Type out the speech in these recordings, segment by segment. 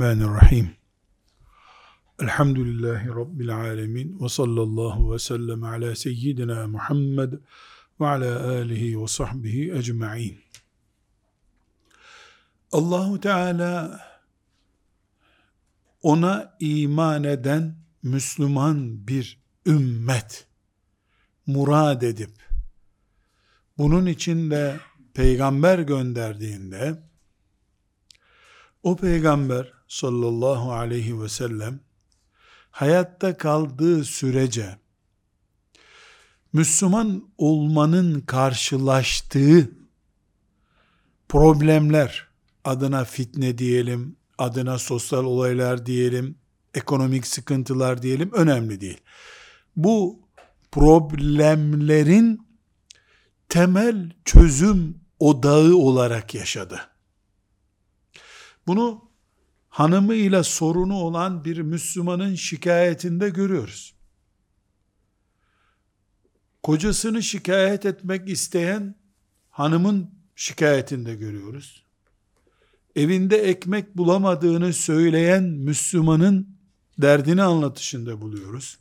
Bismillahirrahmanirrahim. Elhamdülillahi Rabbil alemin. Ve sallallahu ve sellem ala seyyidina Muhammed ve ala alihi ve sahbihi ecma'in. Allahu Teala ona iman eden Müslüman bir ümmet murad edip bunun için de peygamber gönderdiğinde o peygamber sallallahu aleyhi ve sellem hayatta kaldığı sürece Müslüman olmanın karşılaştığı problemler adına fitne diyelim, adına sosyal olaylar diyelim, ekonomik sıkıntılar diyelim önemli değil. Bu problemlerin temel çözüm odağı olarak yaşadı. Bunu hanımıyla sorunu olan bir Müslümanın şikayetinde görüyoruz. Kocasını şikayet etmek isteyen hanımın şikayetinde görüyoruz. Evinde ekmek bulamadığını söyleyen Müslümanın derdini anlatışında buluyoruz.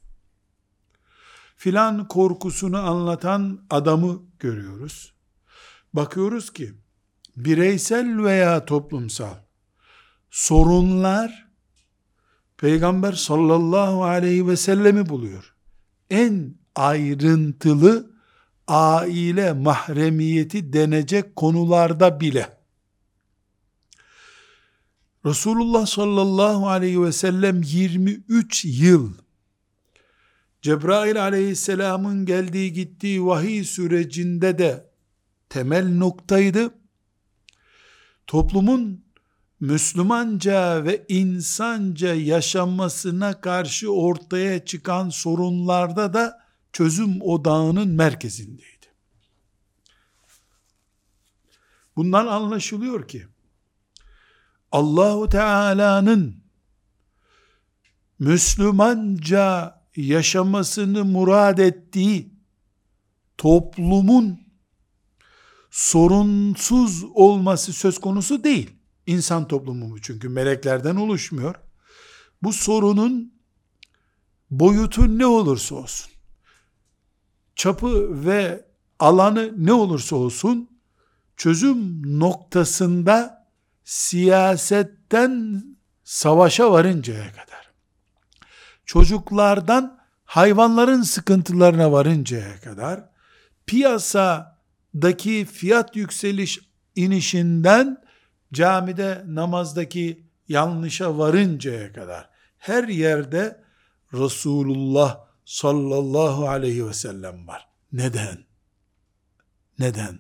Filan korkusunu anlatan adamı görüyoruz. Bakıyoruz ki bireysel veya toplumsal sorunlar Peygamber sallallahu aleyhi ve sellemi buluyor. En ayrıntılı aile mahremiyeti denecek konularda bile. Resulullah sallallahu aleyhi ve sellem 23 yıl Cebrail aleyhisselamın geldiği gittiği vahiy sürecinde de temel noktaydı. Toplumun Müslümanca ve insanca yaşamasına karşı ortaya çıkan sorunlarda da çözüm odağının merkezindeydi. Bundan anlaşılıyor ki Allahu Teala'nın Müslümanca yaşamasını murad ettiği toplumun sorunsuz olması söz konusu değil. İnsan toplumu bu çünkü meleklerden oluşmuyor. Bu sorunun boyutu ne olursa olsun, çapı ve alanı ne olursa olsun, çözüm noktasında siyasetten savaşa varıncaya kadar, çocuklardan hayvanların sıkıntılarına varıncaya kadar, piyasadaki fiyat yükseliş inişinden camide namazdaki yanlışa varıncaya kadar her yerde Resulullah sallallahu aleyhi ve sellem var. Neden? Neden?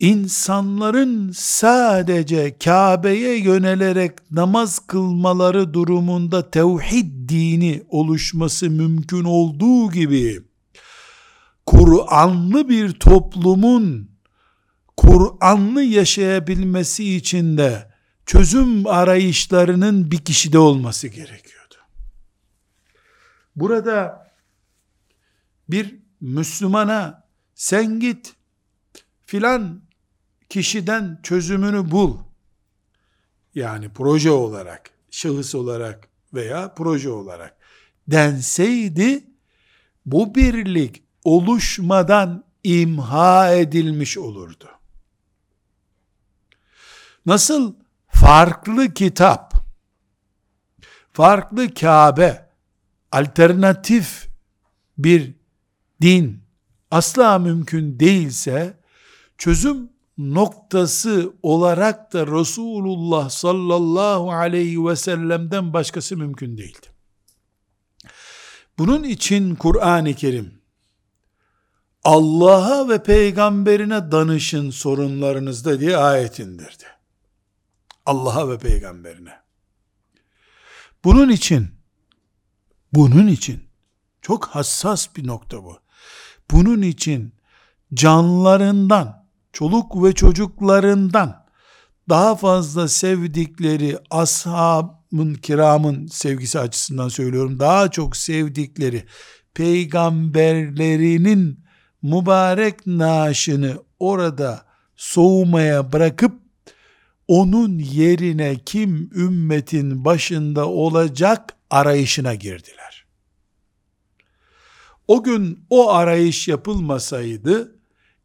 İnsanların sadece Kabe'ye yönelerek namaz kılmaları durumunda tevhid dini oluşması mümkün olduğu gibi Kur'anlı bir toplumun Kur'anlı yaşayabilmesi için de çözüm arayışlarının bir kişide olması gerekiyordu. Burada bir Müslümana sen git filan kişiden çözümünü bul. Yani proje olarak, şahıs olarak veya proje olarak denseydi bu birlik oluşmadan imha edilmiş olurdu. Nasıl farklı kitap, farklı Kabe, alternatif bir din asla mümkün değilse, çözüm noktası olarak da Resulullah sallallahu aleyhi ve sellem'den başkası mümkün değildi. Bunun için Kur'an-ı Kerim Allah'a ve peygamberine danışın sorunlarınızda diye ayet indirdi. Allah'a ve peygamberine. Bunun için, bunun için, çok hassas bir nokta bu. Bunun için canlarından, çoluk ve çocuklarından daha fazla sevdikleri ashabın kiramın sevgisi açısından söylüyorum. Daha çok sevdikleri peygamberlerinin mübarek naaşını orada soğumaya bırakıp onun yerine kim ümmetin başında olacak arayışına girdiler. O gün o arayış yapılmasaydı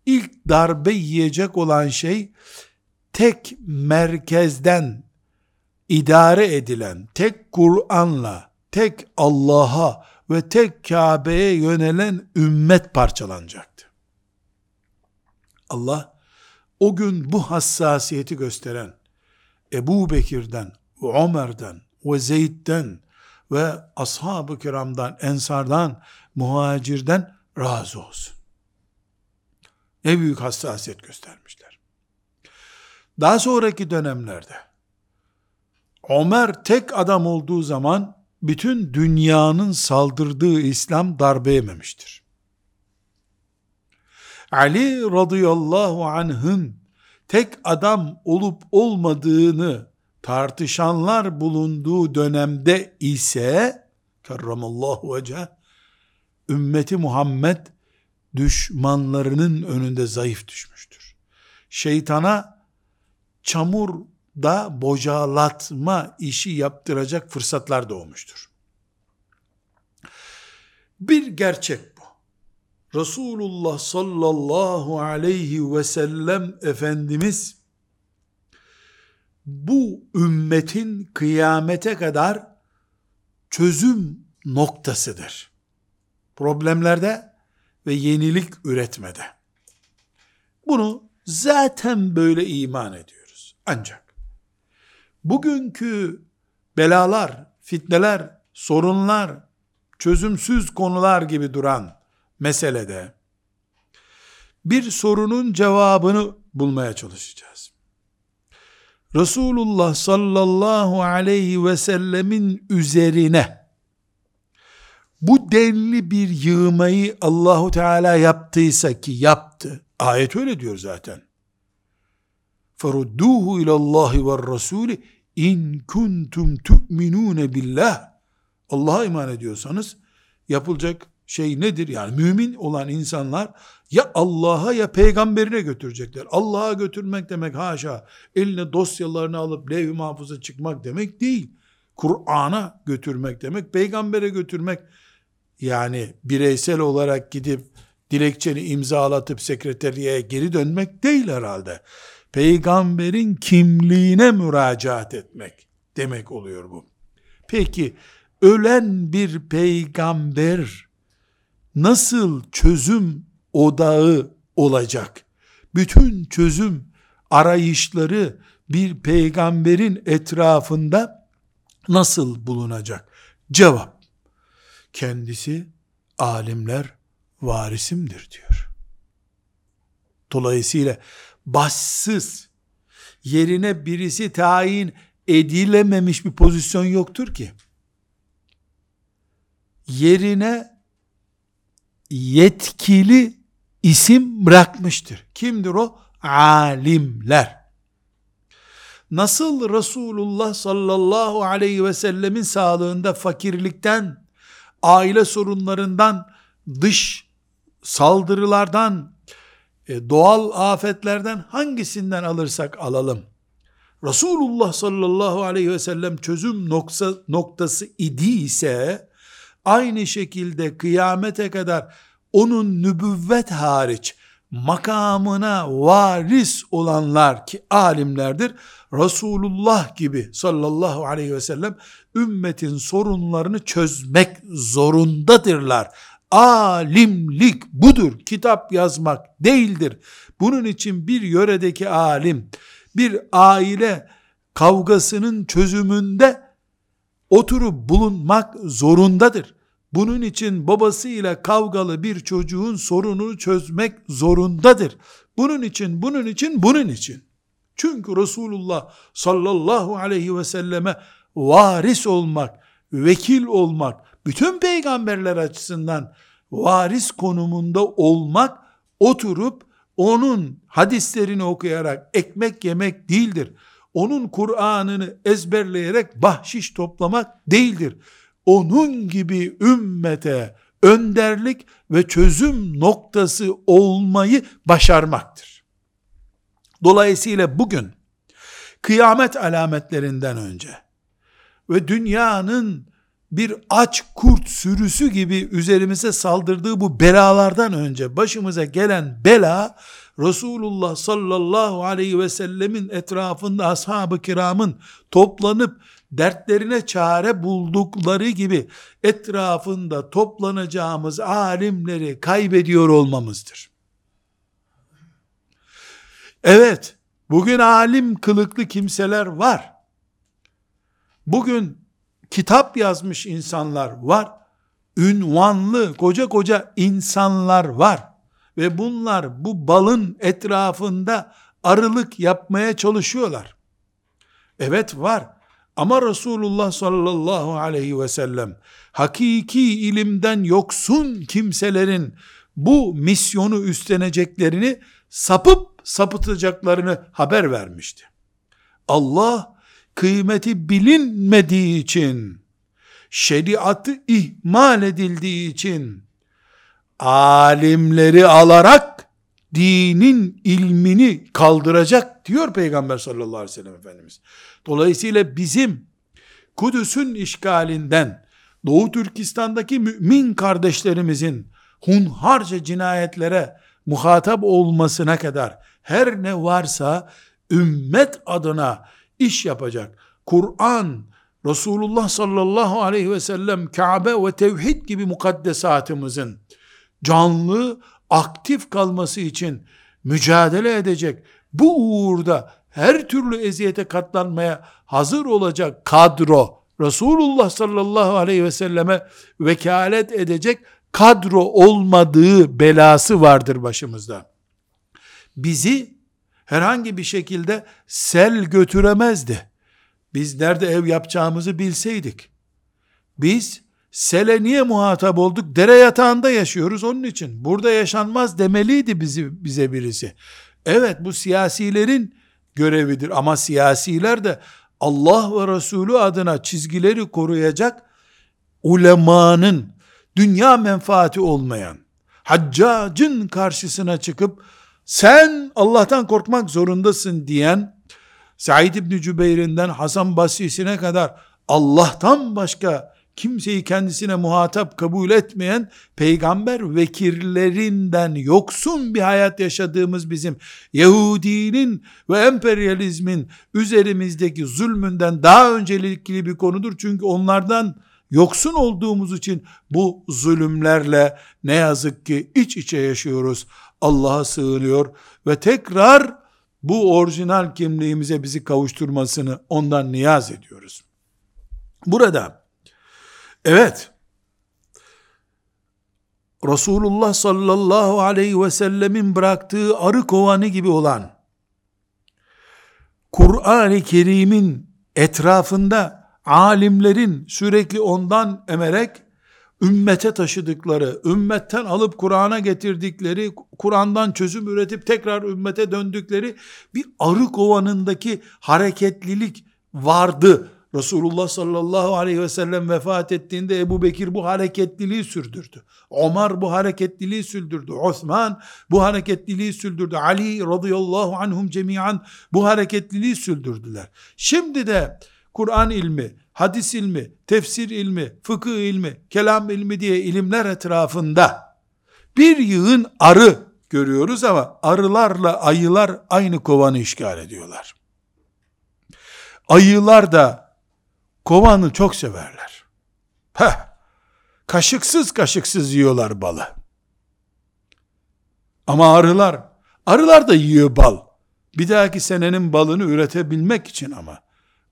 ilk darbe yiyecek olan şey tek merkezden idare edilen, tek Kur'an'la, tek Allah'a ve tek Kabe'ye yönelen ümmet parçalanacaktı. Allah o gün bu hassasiyeti gösteren Ebu Bekir'den, Ömer'den ve Zeyd'den ve ashab-ı kiramdan, ensardan, muhacirden razı olsun. Ne büyük hassasiyet göstermişler. Daha sonraki dönemlerde Ömer tek adam olduğu zaman bütün dünyanın saldırdığı İslam darbe yememiştir. Ali radıyallahu anh'ın tek adam olup olmadığını tartışanlar bulunduğu dönemde ise kerramallahu veceh ümmeti Muhammed düşmanlarının önünde zayıf düşmüştür. Şeytana çamurda bocalatma işi yaptıracak fırsatlar doğmuştur. Bir gerçek. Resulullah sallallahu aleyhi ve sellem Efendimiz bu ümmetin kıyamete kadar çözüm noktasıdır. Problemlerde ve yenilik üretmede. Bunu zaten böyle iman ediyoruz. Ancak bugünkü belalar, fitneler, sorunlar, çözümsüz konular gibi duran meselede bir sorunun cevabını bulmaya çalışacağız. Resulullah sallallahu aleyhi ve sellemin üzerine bu denli bir yığmayı Allahu Teala yaptıysa ki yaptı. Ayet öyle diyor zaten. Ferudduhu ilallahi ve rasuli in kuntum tu'minune billah. Allah'a iman ediyorsanız yapılacak şey nedir? Yani mümin olan insanlar ya Allah'a ya peygamberine götürecekler. Allah'a götürmek demek haşa eline dosyalarını alıp levh-i mahfuza çıkmak demek değil. Kur'an'a götürmek demek, peygambere götürmek yani bireysel olarak gidip dilekçeni imzalatıp sekreteriye geri dönmek değil herhalde. Peygamberin kimliğine müracaat etmek demek oluyor bu. Peki ölen bir peygamber nasıl çözüm odağı olacak? Bütün çözüm arayışları bir peygamberin etrafında nasıl bulunacak? Cevap kendisi alimler varisimdir diyor. Dolayısıyla bassız yerine birisi tayin edilememiş bir pozisyon yoktur ki. Yerine yetkili isim bırakmıştır. Kimdir o? Alimler. Nasıl Resulullah sallallahu aleyhi ve sellemin sağlığında fakirlikten aile sorunlarından, dış saldırılardan, e, doğal afetlerden hangisinden alırsak alalım. Resulullah sallallahu aleyhi ve sellem çözüm nokta, noktası idiyse, aynı şekilde kıyamete kadar onun nübüvvet hariç makamına varis olanlar ki alimlerdir, Resulullah gibi sallallahu aleyhi ve sellem ümmetin sorunlarını çözmek zorundadırlar. Alimlik budur. Kitap yazmak değildir. Bunun için bir yöredeki alim, bir aile kavgasının çözümünde oturup bulunmak zorundadır. Bunun için babasıyla kavgalı bir çocuğun sorununu çözmek zorundadır. Bunun için, bunun için, bunun için. Çünkü Resulullah sallallahu aleyhi ve selleme varis olmak, vekil olmak, bütün peygamberler açısından varis konumunda olmak, oturup onun hadislerini okuyarak ekmek yemek değildir. Onun Kur'an'ını ezberleyerek bahşiş toplamak değildir. Onun gibi ümmete önderlik ve çözüm noktası olmayı başarmaktır. Dolayısıyla bugün kıyamet alametlerinden önce ve dünyanın bir aç kurt sürüsü gibi üzerimize saldırdığı bu belalardan önce başımıza gelen bela Resulullah sallallahu aleyhi ve sellemin etrafında ashab-ı kiramın toplanıp dertlerine çare buldukları gibi etrafında toplanacağımız alimleri kaybediyor olmamızdır. Evet, bugün alim kılıklı kimseler var. Bugün kitap yazmış insanlar var. Ünvanlı koca koca insanlar var. Ve bunlar bu balın etrafında arılık yapmaya çalışıyorlar. Evet var. Ama Resulullah sallallahu aleyhi ve sellem hakiki ilimden yoksun kimselerin bu misyonu üstleneceklerini sapıp sapıtacaklarını haber vermişti. Allah kıymeti bilinmediği için şeriatı ihmal edildiği için alimleri alarak dinin ilmini kaldıracak diyor Peygamber sallallahu aleyhi ve sellem Efendimiz. Dolayısıyla bizim Kudüs'ün işgalinden Doğu Türkistan'daki mümin kardeşlerimizin hunharca cinayetlere muhatap olmasına kadar her ne varsa ümmet adına iş yapacak. Kur'an, Resulullah sallallahu aleyhi ve sellem, Kabe ve tevhid gibi mukaddesatımızın canlı, aktif kalması için mücadele edecek. Bu uğurda her türlü eziyete katlanmaya hazır olacak kadro, Resulullah sallallahu aleyhi ve selleme vekalet edecek kadro olmadığı belası vardır başımızda. Bizi herhangi bir şekilde sel götüremezdi. Biz nerede ev yapacağımızı bilseydik. Biz sele niye muhatap olduk? Dere yatağında yaşıyoruz onun için. Burada yaşanmaz demeliydi bizi, bize birisi. Evet bu siyasilerin görevidir ama siyasiler de Allah ve Resulü adına çizgileri koruyacak ulemanın dünya menfaati olmayan haccacın karşısına çıkıp sen Allah'tan korkmak zorundasın diyen Said İbni Cübeyr'inden Hasan Basri'sine kadar Allah'tan başka kimseyi kendisine muhatap kabul etmeyen peygamber vekillerinden yoksun bir hayat yaşadığımız bizim Yahudinin ve emperyalizmin üzerimizdeki zulmünden daha öncelikli bir konudur. Çünkü onlardan yoksun olduğumuz için bu zulümlerle ne yazık ki iç içe yaşıyoruz. Allah'a sığınıyor ve tekrar bu orijinal kimliğimize bizi kavuşturmasını ondan niyaz ediyoruz. Burada evet Resulullah sallallahu aleyhi ve sellemin bıraktığı arı kovanı gibi olan Kur'an-ı Kerim'in etrafında alimlerin sürekli ondan emerek ümmete taşıdıkları, ümmetten alıp Kur'an'a getirdikleri, Kur'an'dan çözüm üretip tekrar ümmete döndükleri bir arı kovanındaki hareketlilik vardı. Resulullah sallallahu aleyhi ve sellem vefat ettiğinde Ebu Bekir bu hareketliliği sürdürdü. Ömer bu hareketliliği sürdürdü. Osman bu hareketliliği sürdürdü. Ali radıyallahu anhum cemiyan bu hareketliliği sürdürdüler. Şimdi de Kur'an ilmi, hadis ilmi, tefsir ilmi, fıkıh ilmi, kelam ilmi diye ilimler etrafında bir yığın arı görüyoruz ama arılarla ayılar aynı kovanı işgal ediyorlar. Ayılar da kovanı çok severler. Heh, kaşıksız kaşıksız yiyorlar balı. Ama arılar, arılar da yiyor bal. Bir dahaki senenin balını üretebilmek için ama.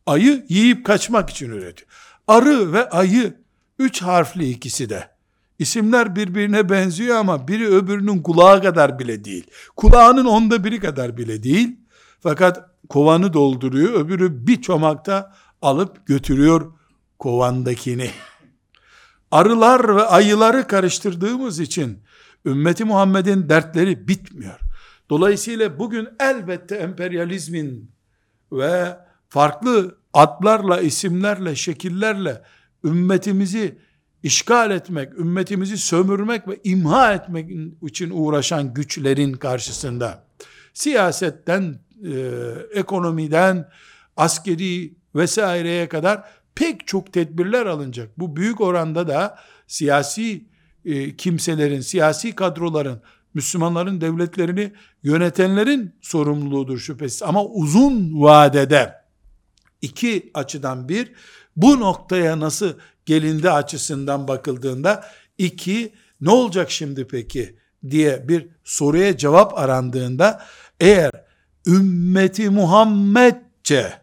Ayı yiyip kaçmak için üretiyor. Arı ve ayı üç harfli ikisi de. İsimler birbirine benziyor ama biri öbürünün kulağı kadar bile değil. Kulağının onda biri kadar bile değil. Fakat kovanı dolduruyor. Öbürü bir çomakta alıp götürüyor kovandakini. Arılar ve ayıları karıştırdığımız için ümmeti Muhammed'in dertleri bitmiyor. Dolayısıyla bugün elbette emperyalizmin ve farklı adlarla, isimlerle, şekillerle ümmetimizi işgal etmek, ümmetimizi sömürmek ve imha etmek için uğraşan güçlerin karşısında siyasetten, e, ekonomiden, askeri vesaireye kadar pek çok tedbirler alınacak. Bu büyük oranda da siyasi e, kimselerin, siyasi kadroların, Müslümanların devletlerini yönetenlerin sorumluluğudur şüphesiz. Ama uzun vadede iki açıdan bir, bu noktaya nasıl gelindi açısından bakıldığında iki, ne olacak şimdi peki diye bir soruya cevap arandığında eğer ümmeti Muhammedce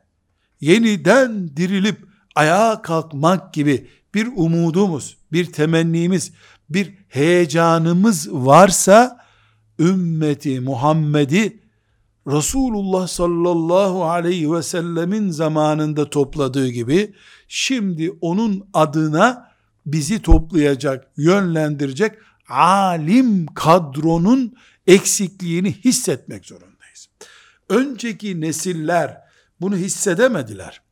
yeniden dirilip ayağa kalkmak gibi bir umudumuz, bir temennimiz, bir heyecanımız varsa ümmeti Muhammed'i Resulullah sallallahu aleyhi ve sellemin zamanında topladığı gibi şimdi onun adına bizi toplayacak, yönlendirecek alim kadronun eksikliğini hissetmek zorundayız. Önceki nesiller bunu hissedemediler.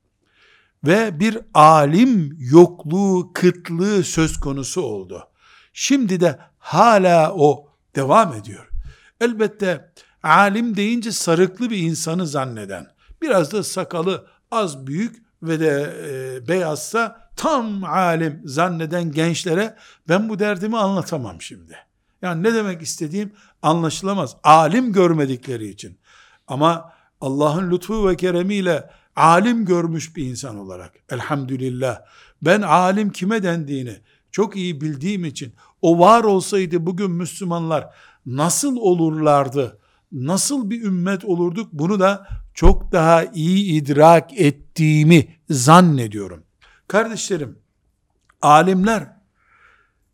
Ve bir alim yokluğu, kıtlığı söz konusu oldu. Şimdi de hala o devam ediyor. Elbette alim deyince sarıklı bir insanı zanneden, biraz da sakalı az büyük ve de e, beyazsa tam alim zanneden gençlere ben bu derdimi anlatamam şimdi. Yani ne demek istediğim anlaşılamaz. Alim görmedikleri için. Ama Allah'ın lütfu ve keremiyle alim görmüş bir insan olarak elhamdülillah ben alim kime dendiğini çok iyi bildiğim için o var olsaydı bugün Müslümanlar nasıl olurlardı? Nasıl bir ümmet olurduk? Bunu da çok daha iyi idrak ettiğimi zannediyorum. Kardeşlerim, alimler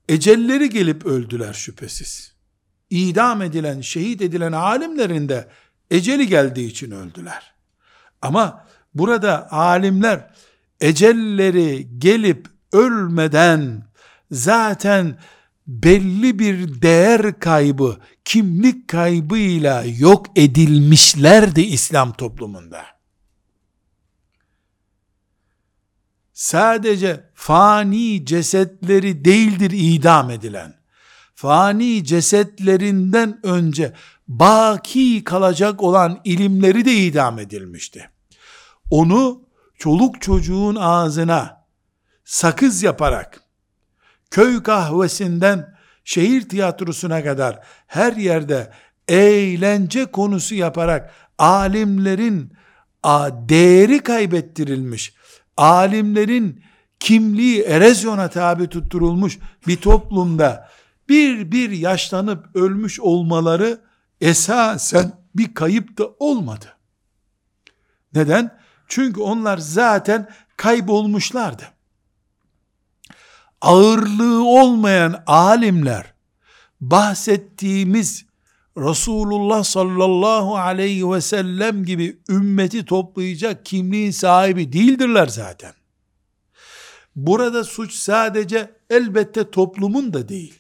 ecelleri gelip öldüler şüphesiz. İdam edilen, şehit edilen alimlerin de eceli geldiği için öldüler. Ama burada alimler ecelleri gelip ölmeden zaten belli bir değer kaybı, kimlik kaybıyla yok edilmişlerdi İslam toplumunda. Sadece fani cesetleri değildir idam edilen. Fani cesetlerinden önce baki kalacak olan ilimleri de idam edilmişti. Onu çoluk çocuğun ağzına sakız yaparak köy kahvesinden şehir tiyatrosuna kadar her yerde eğlence konusu yaparak alimlerin değeri kaybettirilmiş, alimlerin kimliği erozyona tabi tutturulmuş bir toplumda bir bir yaşlanıp ölmüş olmaları esasen bir kayıp da olmadı. Neden? Çünkü onlar zaten kaybolmuşlardı ağırlığı olmayan alimler bahsettiğimiz Resulullah sallallahu aleyhi ve sellem gibi ümmeti toplayacak kimliğin sahibi değildirler zaten. Burada suç sadece elbette toplumun da değil.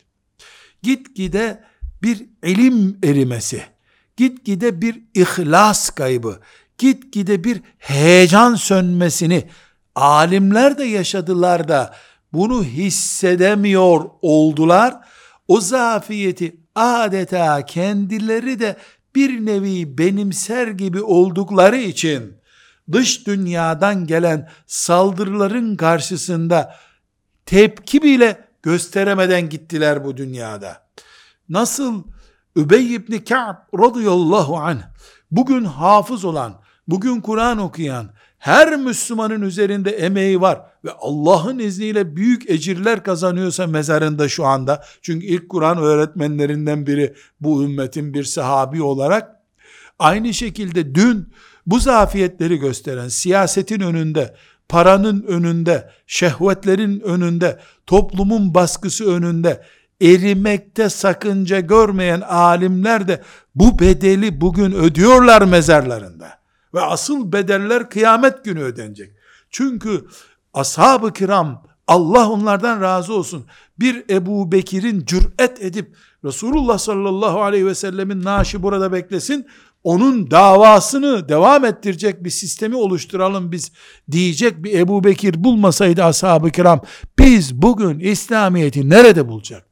Gitgide bir ilim erimesi, gitgide bir ihlas kaybı, gitgide bir heyecan sönmesini alimler de yaşadılar da bunu hissedemiyor oldular. O zafiyeti adeta kendileri de bir nevi benimser gibi oldukları için dış dünyadan gelen saldırıların karşısında tepki bile gösteremeden gittiler bu dünyada. Nasıl? Übey ibn Ka'b radıyallahu anh. Bugün hafız olan, bugün Kur'an okuyan, her Müslümanın üzerinde emeği var ve Allah'ın izniyle büyük ecirler kazanıyorsa mezarında şu anda. Çünkü ilk Kur'an öğretmenlerinden biri bu ümmetin bir sahabi olarak. Aynı şekilde dün bu zafiyetleri gösteren siyasetin önünde paranın önünde, şehvetlerin önünde, toplumun baskısı önünde erimekte sakınca görmeyen alimler de bu bedeli bugün ödüyorlar mezarlarında. Ve asıl bedeller kıyamet günü ödenecek. Çünkü ashab-ı kiram Allah onlardan razı olsun. Bir Ebu Bekir'in cüret edip Resulullah sallallahu aleyhi ve sellemin naaşı burada beklesin. Onun davasını devam ettirecek bir sistemi oluşturalım biz diyecek bir Ebu Bekir bulmasaydı ashab-ı kiram biz bugün İslamiyet'i nerede bulacaktık?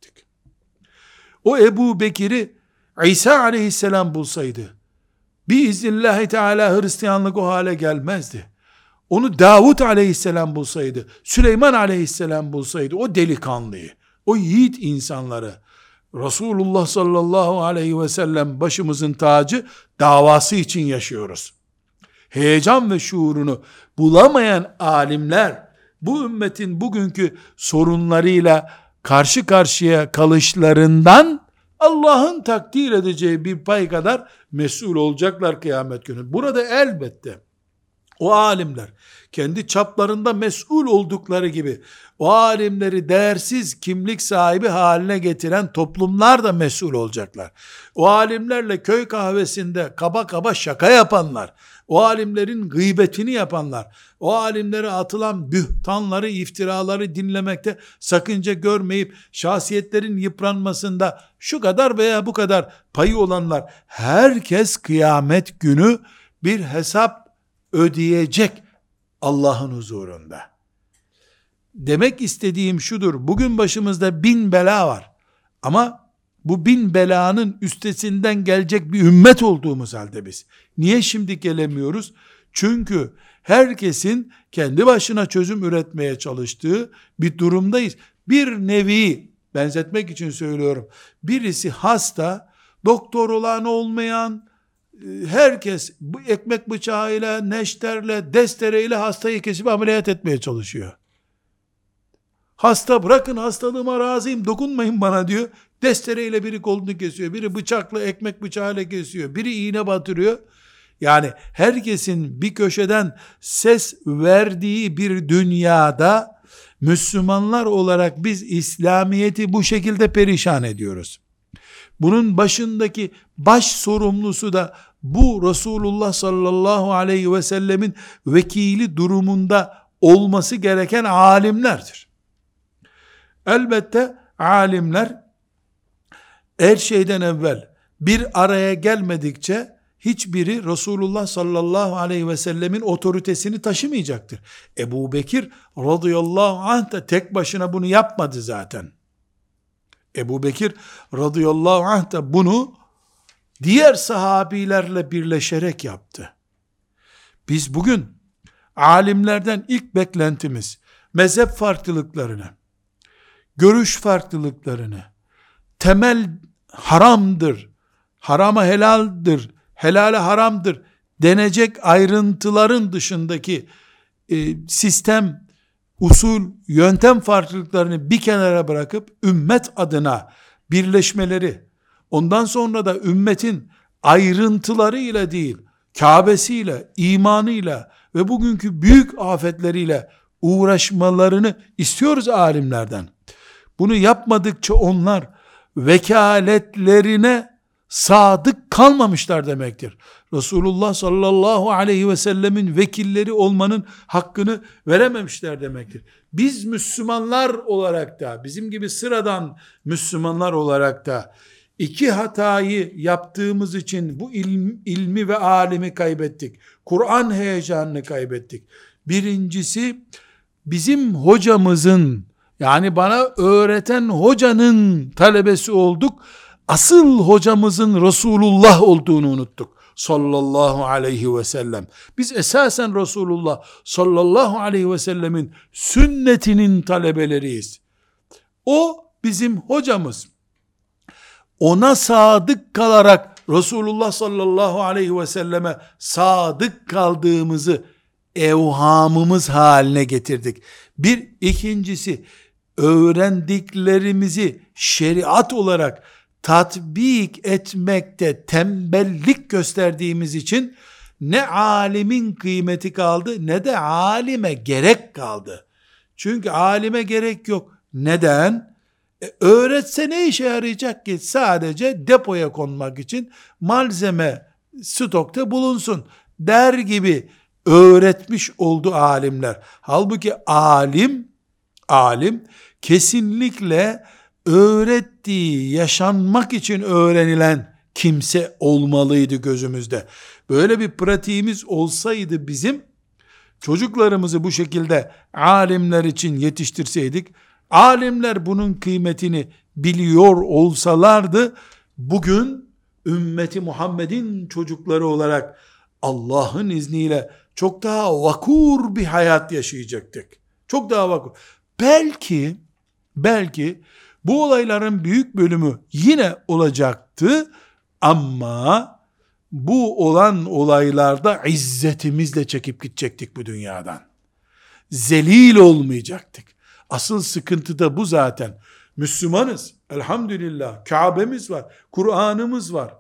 O Ebu Bekir'i İsa aleyhisselam bulsaydı biiznillahü teala Hristiyanlık o hale gelmezdi. onu Davut aleyhisselam bulsaydı, Süleyman aleyhisselam bulsaydı, o delikanlıyı, o yiğit insanları, Resulullah sallallahu aleyhi ve sellem başımızın tacı davası için yaşıyoruz. Heyecan ve şuurunu bulamayan alimler, bu ümmetin bugünkü sorunlarıyla karşı karşıya kalışlarından Allah'ın takdir edeceği bir pay kadar mesul olacaklar kıyamet günü. Burada elbette o alimler kendi çaplarında mesul oldukları gibi o alimleri değersiz kimlik sahibi haline getiren toplumlar da mesul olacaklar. O alimlerle köy kahvesinde kaba kaba şaka yapanlar, o alimlerin gıybetini yapanlar, o alimlere atılan bühtanları, iftiraları dinlemekte sakınca görmeyip şahsiyetlerin yıpranmasında şu kadar veya bu kadar payı olanlar herkes kıyamet günü bir hesap ödeyecek Allah'ın huzurunda. Demek istediğim şudur. Bugün başımızda bin bela var. Ama bu bin belanın üstesinden gelecek bir ümmet olduğumuz halde biz. Niye şimdi gelemiyoruz? Çünkü herkesin kendi başına çözüm üretmeye çalıştığı bir durumdayız. Bir nevi benzetmek için söylüyorum. Birisi hasta, doktor olan olmayan, herkes bu ekmek bıçağıyla, neşterle, destereyle hastayı kesip ameliyat etmeye çalışıyor. Hasta bırakın hastalığıma razıyım dokunmayın bana diyor. Destereyle biri kolunu kesiyor. Biri bıçakla ekmek bıçağıyla kesiyor. Biri iğne batırıyor. Yani herkesin bir köşeden ses verdiği bir dünyada Müslümanlar olarak biz İslamiyet'i bu şekilde perişan ediyoruz. Bunun başındaki baş sorumlusu da bu Resulullah sallallahu aleyhi ve sellemin vekili durumunda olması gereken alimlerdir. Elbette alimler her şeyden evvel bir araya gelmedikçe hiçbiri Resulullah sallallahu aleyhi ve sellemin otoritesini taşımayacaktır. Ebu Bekir radıyallahu anh da tek başına bunu yapmadı zaten. Ebu Bekir radıyallahu anh da bunu diğer sahabilerle birleşerek yaptı. Biz bugün alimlerden ilk beklentimiz mezhep farklılıklarını, görüş farklılıklarını, temel haramdır, harama helaldir, helale haramdır denecek ayrıntıların dışındaki e, sistem, usul, yöntem farklılıklarını bir kenara bırakıp ümmet adına birleşmeleri, ondan sonra da ümmetin ayrıntılarıyla değil, Kabe'siyle, imanıyla ve bugünkü büyük afetleriyle uğraşmalarını istiyoruz alimlerden. Bunu yapmadıkça onlar vekaletlerine sadık kalmamışlar demektir. Resulullah sallallahu aleyhi ve sellemin vekilleri olmanın hakkını verememişler demektir. Biz Müslümanlar olarak da, bizim gibi sıradan Müslümanlar olarak da iki hatayı yaptığımız için bu ilm, ilmi ve alimi kaybettik. Kur'an heyecanını kaybettik. Birincisi bizim hocamızın yani bana öğreten hocanın talebesi olduk. Asıl hocamızın Resulullah olduğunu unuttuk. Sallallahu aleyhi ve sellem. Biz esasen Resulullah sallallahu aleyhi ve sellemin sünnetinin talebeleriyiz. O bizim hocamız. Ona sadık kalarak Resulullah sallallahu aleyhi ve selleme sadık kaldığımızı evhamımız haline getirdik. Bir ikincisi öğrendiklerimizi şeriat olarak tatbik etmekte tembellik gösterdiğimiz için ne alimin kıymeti kaldı ne de alime gerek kaldı. Çünkü alime gerek yok. Neden? E, öğretse ne işe yarayacak ki? Sadece depoya konmak için malzeme stokta bulunsun der gibi öğretmiş oldu alimler. Halbuki alim alim kesinlikle öğrettiği yaşanmak için öğrenilen kimse olmalıydı gözümüzde. Böyle bir pratiğimiz olsaydı bizim çocuklarımızı bu şekilde alimler için yetiştirseydik alimler bunun kıymetini biliyor olsalardı bugün ümmeti Muhammed'in çocukları olarak Allah'ın izniyle çok daha vakur bir hayat yaşayacaktık. Çok daha vakur. Belki, belki bu olayların büyük bölümü yine olacaktı ama bu olan olaylarda izzetimizle çekip gidecektik bu dünyadan. Zelil olmayacaktık. Asıl sıkıntı da bu zaten. Müslümanız. Elhamdülillah. Kabe'miz var. Kur'an'ımız var.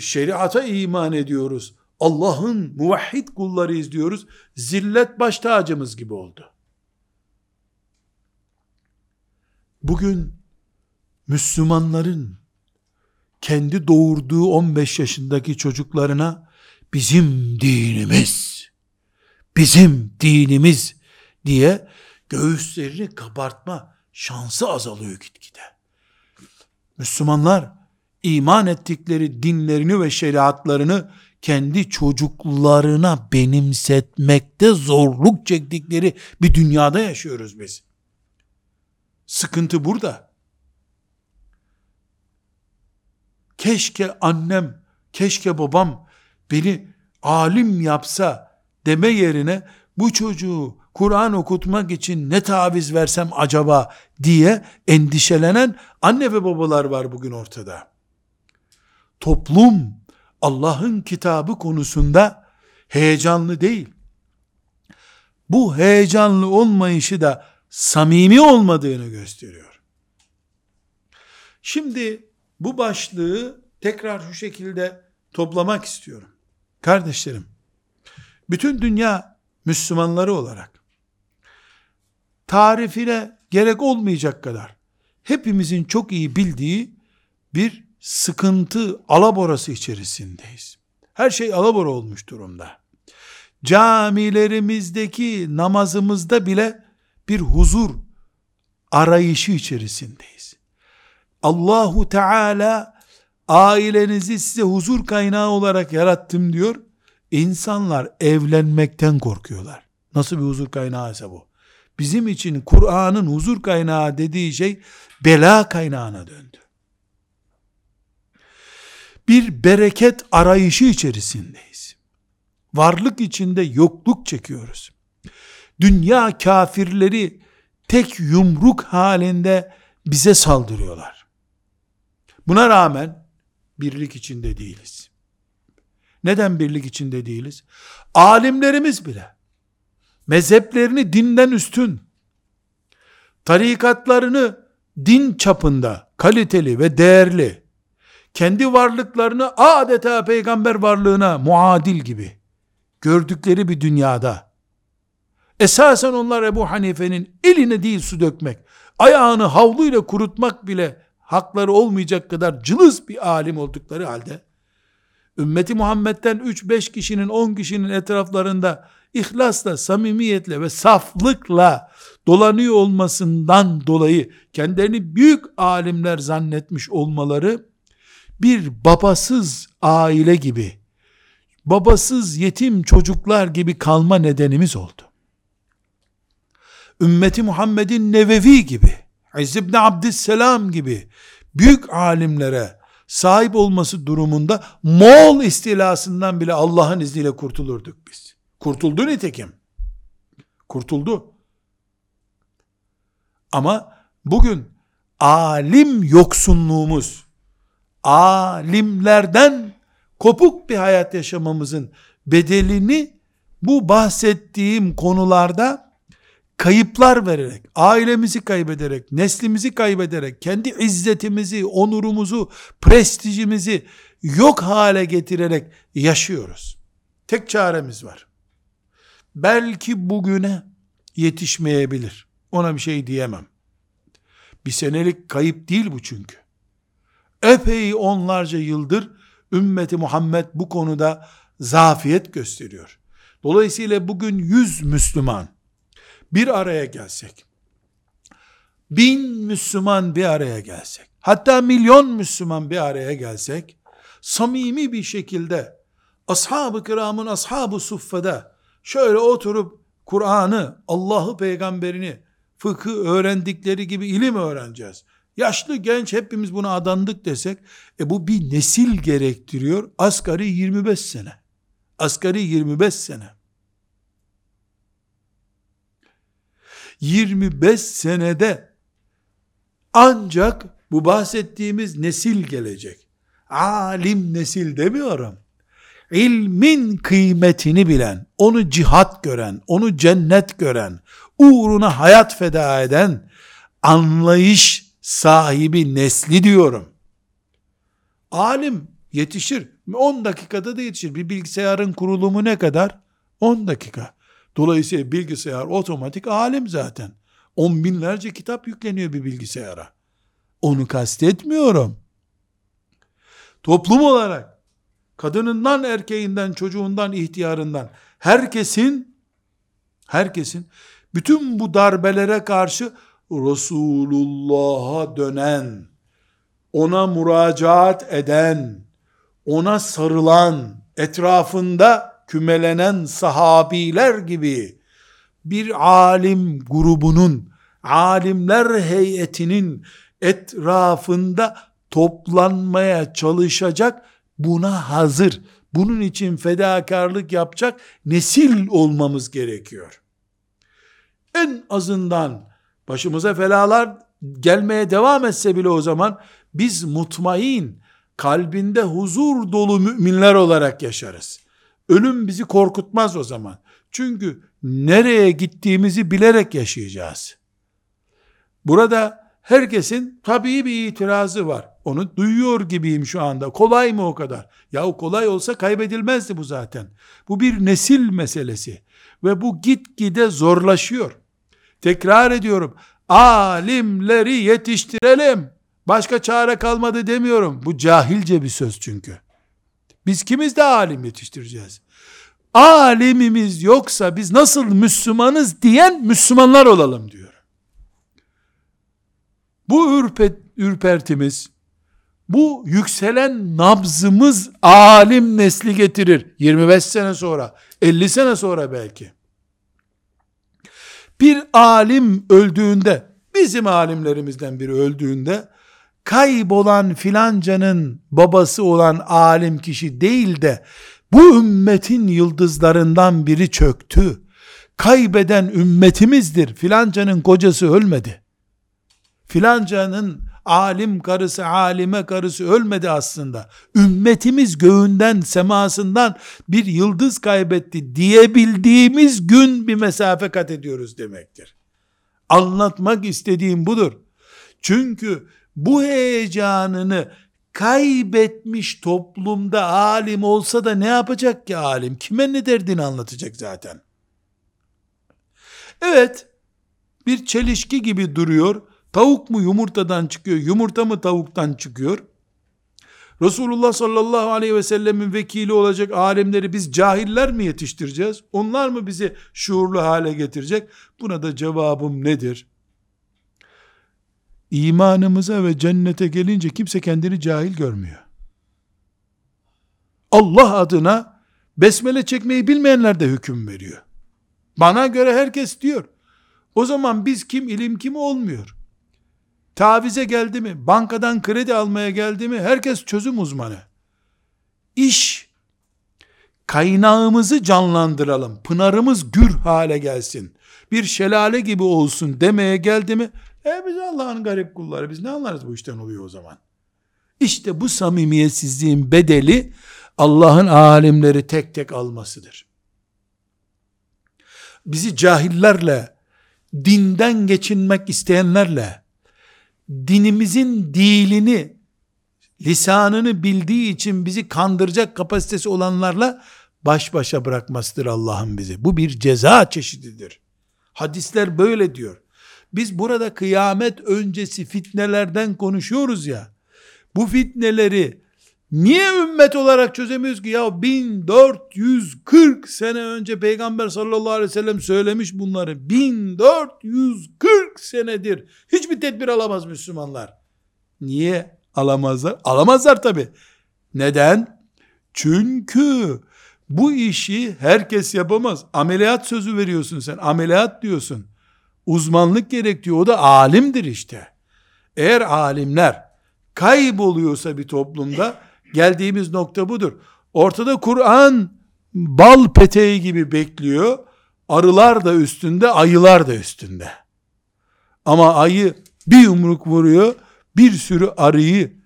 Şeriata iman ediyoruz. Allah'ın muvahhid kulları izliyoruz. Zillet baş tacımız gibi oldu. Bugün Müslümanların kendi doğurduğu 15 yaşındaki çocuklarına bizim dinimiz, bizim dinimiz diye göğüslerini kabartma şansı azalıyor gitgide. Müslümanlar iman ettikleri dinlerini ve şeriatlarını kendi çocuklarına benimsetmekte zorluk çektikleri bir dünyada yaşıyoruz biz. Sıkıntı burada. Keşke annem, keşke babam beni alim yapsa deme yerine bu çocuğu Kur'an okutmak için ne taviz versem acaba diye endişelenen anne ve babalar var bugün ortada. Toplum Allah'ın kitabı konusunda heyecanlı değil. Bu heyecanlı olmayışı da samimi olmadığını gösteriyor. Şimdi bu başlığı tekrar şu şekilde toplamak istiyorum. Kardeşlerim, bütün dünya Müslümanları olarak tarifine gerek olmayacak kadar hepimizin çok iyi bildiği bir sıkıntı alaborası içerisindeyiz. Her şey alabora olmuş durumda. Camilerimizdeki namazımızda bile bir huzur arayışı içerisindeyiz. Allahu Teala ailenizi size huzur kaynağı olarak yarattım diyor. İnsanlar evlenmekten korkuyorlar. Nasıl bir huzur kaynağı ise bu? Bizim için Kur'an'ın huzur kaynağı dediği şey bela kaynağına döndü. Bir bereket arayışı içerisindeyiz. Varlık içinde yokluk çekiyoruz. Dünya kafirleri tek yumruk halinde bize saldırıyorlar. Buna rağmen birlik içinde değiliz. Neden birlik içinde değiliz? Alimlerimiz bile mezheplerini dinden üstün, tarikatlarını din çapında kaliteli ve değerli, kendi varlıklarını adeta peygamber varlığına muadil gibi gördükleri bir dünyada, esasen onlar Ebu Hanife'nin eline değil su dökmek, ayağını havluyla kurutmak bile hakları olmayacak kadar cılız bir alim oldukları halde, ümmeti Muhammed'den 3-5 kişinin 10 kişinin etraflarında ihlasla, samimiyetle ve saflıkla dolanıyor olmasından dolayı kendilerini büyük alimler zannetmiş olmaları bir babasız aile gibi babasız yetim çocuklar gibi kalma nedenimiz oldu. Ümmeti Muhammed'in Nevevi gibi, İzz ibn Abdüsselam gibi büyük alimlere sahip olması durumunda Moğol istilasından bile Allah'ın izniyle kurtulurduk biz. Kurtuldu nitekim. Kurtuldu. Ama bugün alim yoksunluğumuz, alimlerden kopuk bir hayat yaşamamızın bedelini bu bahsettiğim konularda kayıplar vererek, ailemizi kaybederek, neslimizi kaybederek, kendi izzetimizi, onurumuzu, prestijimizi yok hale getirerek yaşıyoruz. Tek çaremiz var belki bugüne yetişmeyebilir. Ona bir şey diyemem. Bir senelik kayıp değil bu çünkü. Epey onlarca yıldır ümmeti Muhammed bu konuda zafiyet gösteriyor. Dolayısıyla bugün yüz Müslüman bir araya gelsek, bin Müslüman bir araya gelsek, hatta milyon Müslüman bir araya gelsek, samimi bir şekilde ashab-ı kiramın ashab-ı suffada şöyle oturup Kur'an'ı, Allah'ı, peygamberini, fıkı öğrendikleri gibi ilim öğreneceğiz. Yaşlı genç hepimiz buna adandık desek, e bu bir nesil gerektiriyor. Asgari 25 sene. Asgari 25 sene. 25 senede ancak bu bahsettiğimiz nesil gelecek. Alim nesil demiyorum. İlmin kıymetini bilen, onu cihat gören, onu cennet gören, uğruna hayat feda eden, anlayış sahibi nesli diyorum. Alim yetişir. 10 dakikada da yetişir. Bir bilgisayarın kurulumu ne kadar? 10 dakika. Dolayısıyla bilgisayar otomatik alim zaten. On binlerce kitap yükleniyor bir bilgisayara. Onu kastetmiyorum. Toplum olarak kadınından, erkeğinden, çocuğundan, ihtiyarından herkesin herkesin bütün bu darbelere karşı Resulullah'a dönen, ona müracaat eden, ona sarılan, etrafında kümelenen sahabiler gibi bir alim grubunun, alimler heyetinin etrafında toplanmaya çalışacak, buna hazır, bunun için fedakarlık yapacak nesil olmamız gerekiyor. En azından başımıza felalar gelmeye devam etse bile o zaman biz mutmain, kalbinde huzur dolu müminler olarak yaşarız. Ölüm bizi korkutmaz o zaman. Çünkü nereye gittiğimizi bilerek yaşayacağız. Burada herkesin tabii bir itirazı var. Onu duyuyor gibiyim şu anda. Kolay mı o kadar? Yahu kolay olsa kaybedilmezdi bu zaten. Bu bir nesil meselesi. Ve bu gitgide zorlaşıyor. Tekrar ediyorum. Alimleri yetiştirelim. Başka çare kalmadı demiyorum. Bu cahilce bir söz çünkü. Biz kimiz de alim yetiştireceğiz? Alimimiz yoksa biz nasıl Müslümanız diyen Müslümanlar olalım diyor. Bu ürpet, ürpertimiz, bu yükselen nabzımız alim nesli getirir. 25 sene sonra, 50 sene sonra belki. Bir alim öldüğünde, bizim alimlerimizden biri öldüğünde, kaybolan filancanın babası olan alim kişi değil de, bu ümmetin yıldızlarından biri çöktü. Kaybeden ümmetimizdir. Filancanın kocası ölmedi. Filancanın alim karısı, alime karısı ölmedi aslında. Ümmetimiz göğünden, semasından bir yıldız kaybetti diyebildiğimiz gün bir mesafe kat ediyoruz demektir. Anlatmak istediğim budur. Çünkü bu heyecanını kaybetmiş toplumda alim olsa da ne yapacak ki alim? Kime ne derdini anlatacak zaten? Evet, bir çelişki gibi duruyor. Tavuk mu yumurtadan çıkıyor, yumurta mı tavuktan çıkıyor? Resulullah sallallahu aleyhi ve sellemin vekili olacak alimleri biz cahiller mi yetiştireceğiz? Onlar mı bizi şuurlu hale getirecek? Buna da cevabım nedir? İmanımıza ve cennete gelince kimse kendini cahil görmüyor. Allah adına besmele çekmeyi bilmeyenler de hüküm veriyor. Bana göre herkes diyor. O zaman biz kim ilim kim olmuyor. Tavize geldi mi, bankadan kredi almaya geldi mi herkes çözüm uzmanı. İş kaynağımızı canlandıralım. Pınarımız gür hale gelsin. Bir şelale gibi olsun demeye geldi mi e biz Allah'ın garip kulları biz ne anlarız bu işten oluyor o zaman. İşte bu samimiyetsizliğin bedeli Allah'ın alimleri tek tek almasıdır. Bizi cahillerle, dinden geçinmek isteyenlerle, dinimizin dilini, lisanını bildiği için bizi kandıracak kapasitesi olanlarla baş başa bırakmasıdır Allah'ın bizi. Bu bir ceza çeşididir. Hadisler böyle diyor. Biz burada kıyamet öncesi fitnelerden konuşuyoruz ya. Bu fitneleri niye ümmet olarak çözemiyoruz ki? Ya 1440 sene önce Peygamber sallallahu aleyhi ve sellem söylemiş bunları. 1440 senedir. Hiçbir tedbir alamaz Müslümanlar. Niye alamazlar? Alamazlar tabi. Neden? Çünkü bu işi herkes yapamaz. Ameliyat sözü veriyorsun sen. Ameliyat diyorsun uzmanlık gerekiyor. O da alimdir işte. Eğer alimler kayboluyorsa bir toplumda geldiğimiz nokta budur. Ortada Kur'an bal peteği gibi bekliyor. Arılar da üstünde, ayılar da üstünde. Ama ayı bir yumruk vuruyor, bir sürü arıyı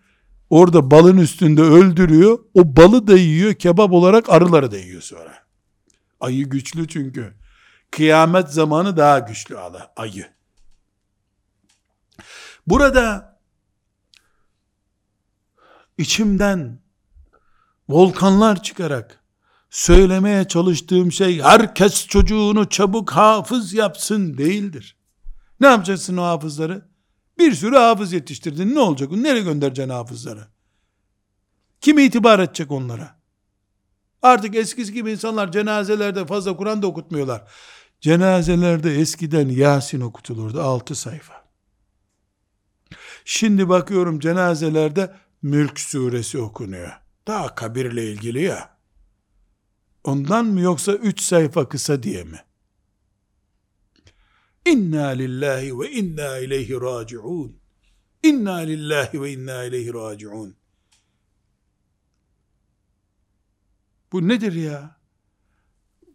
orada balın üstünde öldürüyor. O balı da yiyor, kebap olarak arıları da yiyor sonra. Ayı güçlü çünkü. Kıyamet zamanı daha güçlü ayı. Burada içimden volkanlar çıkarak söylemeye çalıştığım şey herkes çocuğunu çabuk hafız yapsın değildir. Ne yapacaksın o hafızları? Bir sürü hafız yetiştirdin. Ne olacak? Nereye göndereceksin hafızları? Kim itibar edecek onlara? Artık eskisi gibi insanlar cenazelerde fazla Kur'an da okutmuyorlar. Cenazelerde eskiden Yasin okutulurdu. Altı sayfa. Şimdi bakıyorum cenazelerde Mülk suresi okunuyor. Daha kabirle ilgili ya. Ondan mı yoksa üç sayfa kısa diye mi? İnna lillahi ve inna ileyhi raciun. İnna lillahi ve inna ileyhi raciun. Bu nedir ya?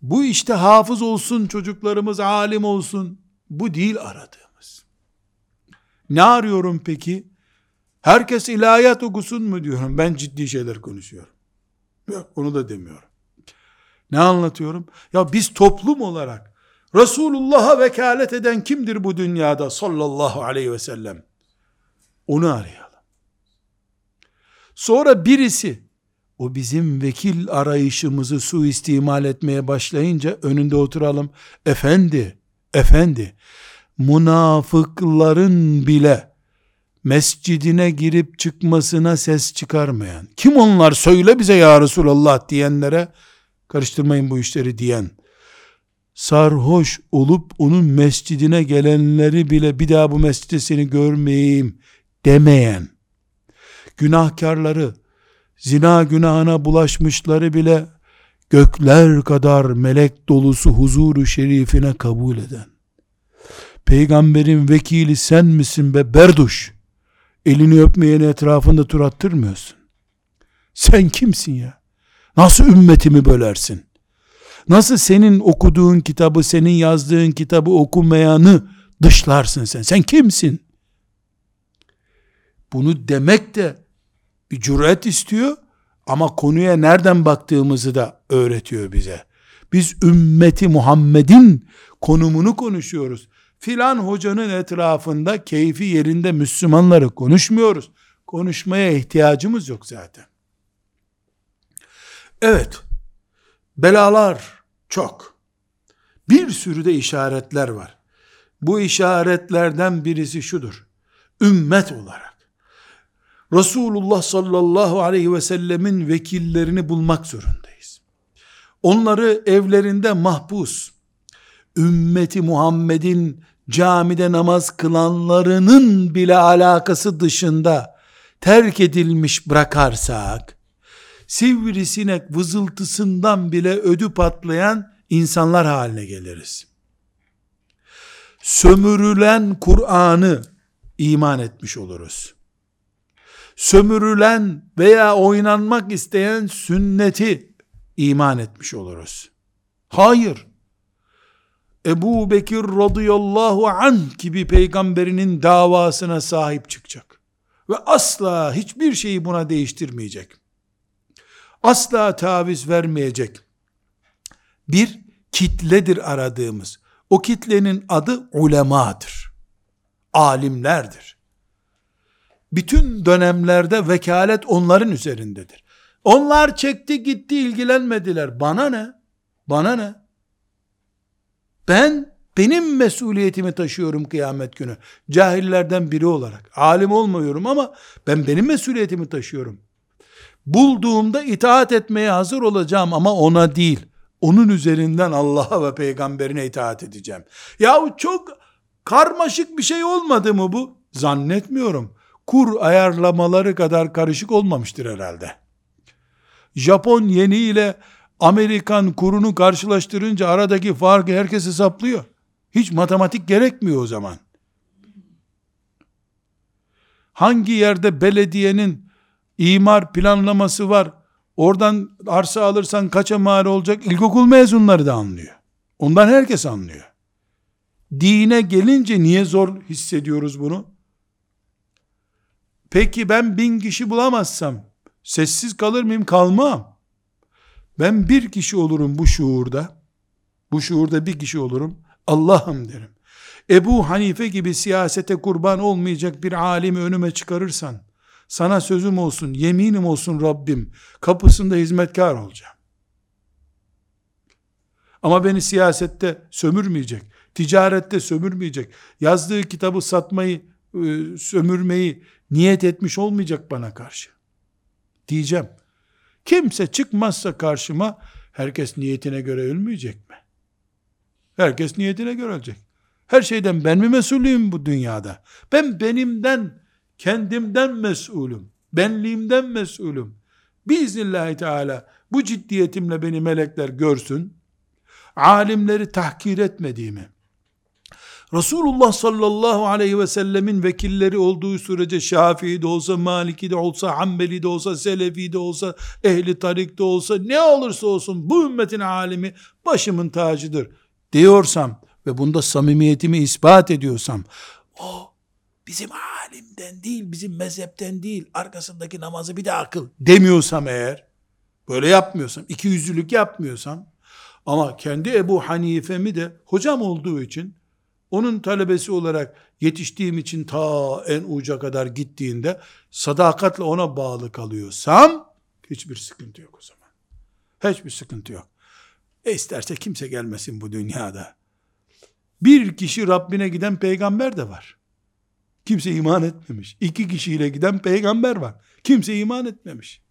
Bu işte hafız olsun çocuklarımız, alim olsun. Bu değil aradığımız. Ne arıyorum peki? Herkes ilahiyat okusun mu diyorum. Ben ciddi şeyler konuşuyorum. Yok onu da demiyorum. Ne anlatıyorum? Ya biz toplum olarak Resulullah'a vekalet eden kimdir bu dünyada sallallahu aleyhi ve sellem? Onu arayalım. Sonra birisi o bizim vekil arayışımızı suistimal etmeye başlayınca önünde oturalım. Efendi, efendi, münafıkların bile mescidine girip çıkmasına ses çıkarmayan, kim onlar söyle bize ya Resulallah diyenlere, karıştırmayın bu işleri diyen, sarhoş olup onun mescidine gelenleri bile bir daha bu mescide seni görmeyeyim demeyen, günahkarları, zina günahına bulaşmışları bile gökler kadar melek dolusu huzuru şerifine kabul eden, peygamberin vekili sen misin be berduş, elini öpmeyeni etrafında tur attırmıyorsun. Sen kimsin ya? Nasıl ümmetimi bölersin? Nasıl senin okuduğun kitabı, senin yazdığın kitabı okumayanı dışlarsın sen? Sen kimsin? Bunu demek de bir cüret istiyor ama konuya nereden baktığımızı da öğretiyor bize. Biz ümmeti Muhammed'in konumunu konuşuyoruz. Filan hocanın etrafında keyfi yerinde Müslümanları konuşmuyoruz. Konuşmaya ihtiyacımız yok zaten. Evet, belalar çok. Bir sürü de işaretler var. Bu işaretlerden birisi şudur. Ümmet olarak Resulullah sallallahu aleyhi ve sellemin vekillerini bulmak zorundayız. Onları evlerinde mahpus, ümmeti Muhammed'in camide namaz kılanlarının bile alakası dışında terk edilmiş bırakarsak, sivrisinek vızıltısından bile ödü patlayan insanlar haline geliriz. Sömürülen Kur'an'ı iman etmiş oluruz. Sömürülen veya oynanmak isteyen sünneti iman etmiş oluruz. Hayır. Ebu Bekir radıyallahu anh gibi peygamberinin davasına sahip çıkacak. Ve asla hiçbir şeyi buna değiştirmeyecek. Asla taviz vermeyecek. Bir kitledir aradığımız. O kitlenin adı ulemadır. Alimlerdir. Bütün dönemlerde vekalet onların üzerindedir. Onlar çekti gitti ilgilenmediler. Bana ne? Bana ne? Ben benim mesuliyetimi taşıyorum kıyamet günü. Cahillerden biri olarak. Alim olmuyorum ama ben benim mesuliyetimi taşıyorum. Bulduğumda itaat etmeye hazır olacağım ama ona değil. Onun üzerinden Allah'a ve peygamberine itaat edeceğim. Yahu çok karmaşık bir şey olmadı mı bu? Zannetmiyorum. Kur ayarlamaları kadar karışık olmamıştır herhalde. Japon yeni ile Amerikan kurunu karşılaştırınca aradaki farkı herkes hesaplıyor. Hiç matematik gerekmiyor o zaman. Hangi yerde belediyenin imar planlaması var, oradan arsa alırsan kaça mal olacak, ilkokul mezunları da anlıyor. Ondan herkes anlıyor. Dine gelince niye zor hissediyoruz bunu? Peki ben bin kişi bulamazsam sessiz kalır mıyım? Kalmam. Ben bir kişi olurum bu şuurda. Bu şuurda bir kişi olurum. Allah'ım derim. Ebu Hanife gibi siyasete kurban olmayacak bir alimi önüme çıkarırsan, sana sözüm olsun, yeminim olsun Rabbim, kapısında hizmetkar olacağım. Ama beni siyasette sömürmeyecek, ticarette sömürmeyecek, yazdığı kitabı satmayı, e, sömürmeyi niyet etmiş olmayacak bana karşı. Diyeceğim. Kimse çıkmazsa karşıma, herkes niyetine göre ölmeyecek mi? Herkes niyetine göre ölecek. Her şeyden ben mi mesulüyüm bu dünyada? Ben benimden, kendimden mesulüm. Benliğimden mesulüm. Biiznillahü teala bu ciddiyetimle beni melekler görsün. Alimleri tahkir etmediğimi, Resulullah sallallahu aleyhi ve sellemin vekilleri olduğu sürece Şafii de olsa, Maliki de olsa, Hanbeli de olsa, Selefi de olsa, Ehli Tarik de olsa, ne olursa olsun bu ümmetin alimi başımın tacıdır diyorsam ve bunda samimiyetimi ispat ediyorsam, o bizim alimden değil, bizim mezhepten değil, arkasındaki namazı bir de akıl demiyorsam eğer, böyle yapmıyorsam, iki yüzlülük yapmıyorsam, ama kendi Ebu Hanife'mi de hocam olduğu için, onun talebesi olarak yetiştiğim için ta en uca kadar gittiğinde, sadakatle ona bağlı kalıyorsam, hiçbir sıkıntı yok o zaman. Hiçbir sıkıntı yok. E isterse kimse gelmesin bu dünyada. Bir kişi Rabbine giden peygamber de var. Kimse iman etmemiş. İki kişiyle giden peygamber var. Kimse iman etmemiş.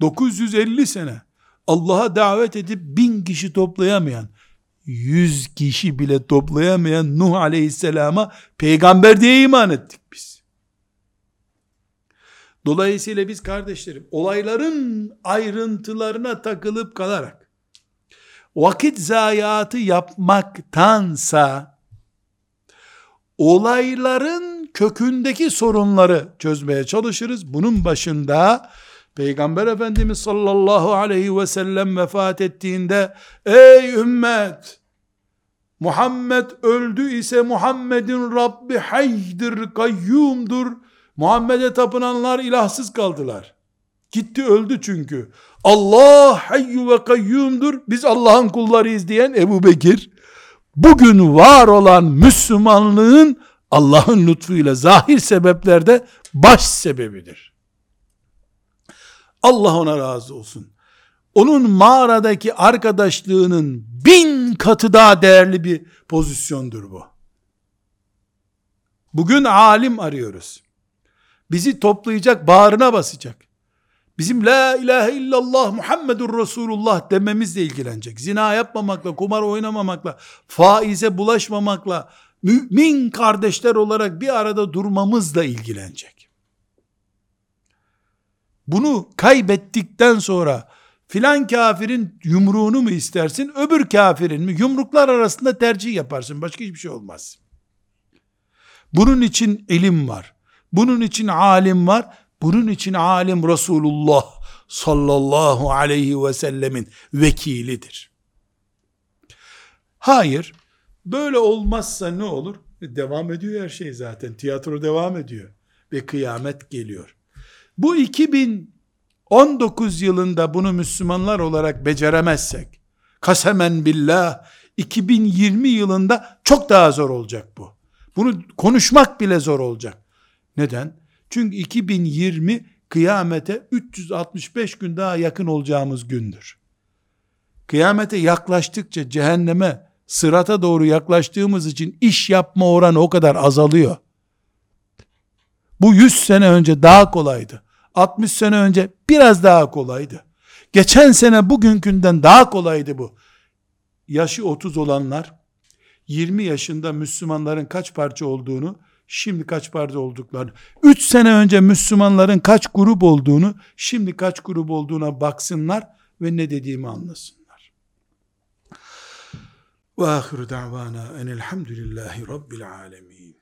950 sene Allah'a davet edip bin kişi toplayamayan, yüz kişi bile toplayamayan Nuh aleyhisselama peygamber diye iman ettik biz. Dolayısıyla biz kardeşlerim olayların ayrıntılarına takılıp kalarak vakit zayiatı yapmaktansa olayların kökündeki sorunları çözmeye çalışırız. Bunun başında Peygamber Efendimiz sallallahu aleyhi ve sellem vefat ettiğinde ey ümmet Muhammed öldü ise Muhammed'in Rabbi haydir, kayyumdur. Muhammed'e tapınanlar ilahsız kaldılar. Gitti öldü çünkü. Allah hayyu ve kayyumdur. Biz Allah'ın kullarıyız diyen Ebu Bekir, bugün var olan Müslümanlığın Allah'ın lütfuyla zahir sebeplerde baş sebebidir. Allah ona razı olsun. Onun mağaradaki arkadaşlığının bin katı daha değerli bir pozisyondur bu. Bugün alim arıyoruz. Bizi toplayacak, bağrına basacak bizim la ilahe illallah Muhammedur Resulullah dememizle ilgilenecek. Zina yapmamakla, kumar oynamamakla, faize bulaşmamakla, mümin kardeşler olarak bir arada durmamızla ilgilenecek. Bunu kaybettikten sonra filan kafirin yumruğunu mu istersin, öbür kafirin mi? Yumruklar arasında tercih yaparsın. Başka hiçbir şey olmaz. Bunun için ilim var. Bunun için alim var. Bunun için alim Resulullah sallallahu aleyhi ve sellemin vekilidir. Hayır, böyle olmazsa ne olur? Devam ediyor her şey zaten. Tiyatro devam ediyor. Ve kıyamet geliyor. Bu 2019 yılında bunu Müslümanlar olarak beceremezsek, kasemen billah, 2020 yılında çok daha zor olacak bu. Bunu konuşmak bile zor olacak. Neden? Çünkü 2020 kıyamete 365 gün daha yakın olacağımız gündür. Kıyamete yaklaştıkça cehenneme, sırata doğru yaklaştığımız için iş yapma oranı o kadar azalıyor. Bu 100 sene önce daha kolaydı. 60 sene önce biraz daha kolaydı. Geçen sene bugünkünden daha kolaydı bu. Yaşı 30 olanlar 20 yaşında Müslümanların kaç parça olduğunu şimdi kaç parti olduklarını, 3 sene önce Müslümanların kaç grup olduğunu, şimdi kaç grup olduğuna baksınlar ve ne dediğimi anlasınlar. Ve ahiru da'vana enelhamdülillahi rabbil alemin.